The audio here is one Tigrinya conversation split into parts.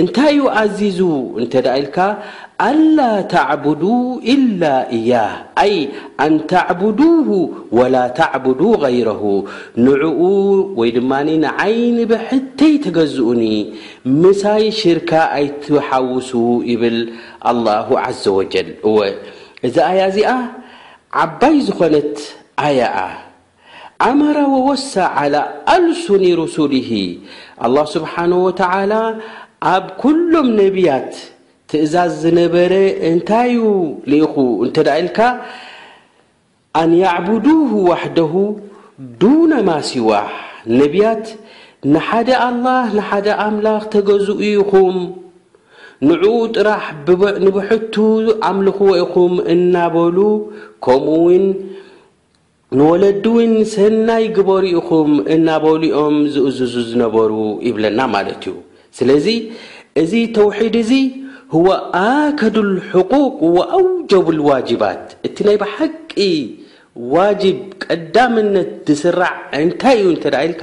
እንታይ እዩ ኣዚዙ እንተ ኢልካ፣ ኣላ ተዕቡዱ ኢላ እያህ፣ ኣይ ኣን ተዕቡዱሁ ወላ ተዕቡዱ ገይረሁ፣ ንዕኡ ወይ ድማ ንዓይ ንብሕተይ ተገዝኡኒ፣ ምሳይ ሽርካ ኣይትሓውሱ ይብል ኣላሁ ዓዘ ወጀል። እወ እዛ ኣያ እዚኣ ዓባይ ዝኾነት ኣያ እያ። ኣመረ ወወሰ ዓላ ኣልሱኒ ሩሱሊሂ ኣላህ ስብሓነሁ ወተዓላ ኣብ ኩሎም ነብያት ትእዛዝ ዝነበረ እንታይ እዩ ልኢኹ እንተ ኢልካ ኣን ያዕቡዱሁ ዋሕደሁ ዱነ ማ ሲዋህ ነብያት ንሓደ ኣላህ ንሓደ ኣምላኽ ተገዝኡ ኢኹም ንዕኡ ጥራሕ ንብሕቱ ኣምልኽዎ ኢኹም እናበሉ ከምኡ ውን ንወለዲ እውን ሰናይ ግበሩ ኢኹም እናበሉ እዮም ዝእዝዙ ዝነበሩ ይብለና ማለት እዩ። ስለዚ እዚ ተውሒድ እዚ ህወ ኣከዱል ሕቁቅ ወኣውጀቡል ዋጅባት እቲ ናይ ብሓቂ ዋጅብ ቀዳምነት ዝስራዕ እንታይ እዩ እንተ ኢልካ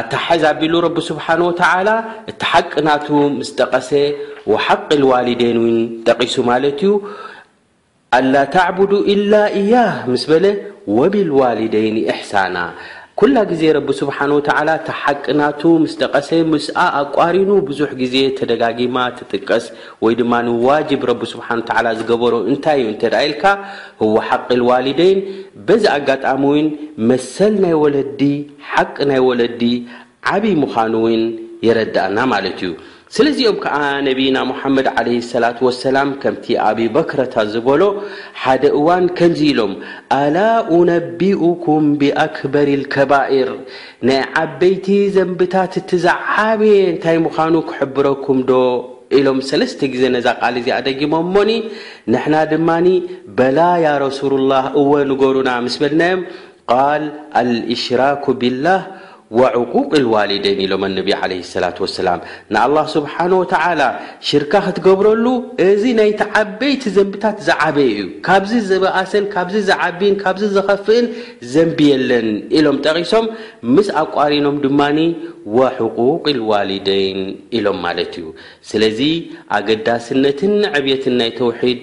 ኣተሓሕዝ ኣቢሉ ረቢ ስብሓን ወተዓላ እቲ ሓቂ ናቱ ምስ ጠቐሰ ወሓቂ ልዋሊዴን እውን ጠቒሱ ማለት እዩ ኣላ ተዕቡዱ ኢላ እያህ ምስ በለ ወቢልዋሊደይኒ እሕሳና ኩላ ግዜ ረቢ ስብሓን ወተዓላ እቲ ሓቂ ናቱ ምስ ጠቐሰ ምስኣ ኣቋሪኑ ብዙሕ ግዜ ተደጋጊማ ትጥቀስ ወይ ድማ ንዋጅብ ረቢ ስብሓን ወተዓላ ዝገበሮ እንታይ እዩ እንተ ኢልካ ህወ ሓቂ ልዋሊደይን በዚ ኣጋጣሚ እውን መሰል ናይ ወለዲ ሓቂ ናይ ወለዲ ዓቢ ምኻኑ ውን የረዳኣና ማለት ኢዩ። ስለዚኦም ከኣ ነቢይና ሙሓመድ ዓለይሂ ሰላቱ ወሰላም ከምቲ ኣቢ በክረታ ዝበሎ ሓደ እዋን ከምዚ ኢሎም ኣላ ኡነቢኡኩም ቢኣክበሪል ከባኢር ናይ ዓበይቲ ዘንብታት እቲ ዝዓበየ እንታይ ምኻኑ ክሕብረኩም ዶ ኢሎም ሰለስተ ግዜ ነዛ ቃል እዚኣ ደጊሞም እሞኒ ንሕና ድማ በላ ያረሱሉላህ እወ ንገሩና ምስ በልናዮም ቃል ኣልእሽራኩ ቢላህ ወዕቁቅ ልዋሊደይን ኢሎም ኣነቢ ዓለይሂ ሰላቱ ወሰላም ንኣላህ ሱብሓነሁ ወተዓላ ሽርካ ክትገብረሉ እዚ ናይቲ ዓበይቲ ዘንብታት ዝዓበየ እዩ ካብዚ ዝበኣሰን ካብዚ ዝዓቢን ካብዚ ዘኸፍእን ዘንቢ የለን ኢሎም ጠቂሶም ምስ ኣቋሪኖም ድማ ወዕቁቅ ልዋሊደይን ኢሎም ማለት እዩ ስለዚ ኣገዳስነትን ዕብየትን ናይ ተውሒድ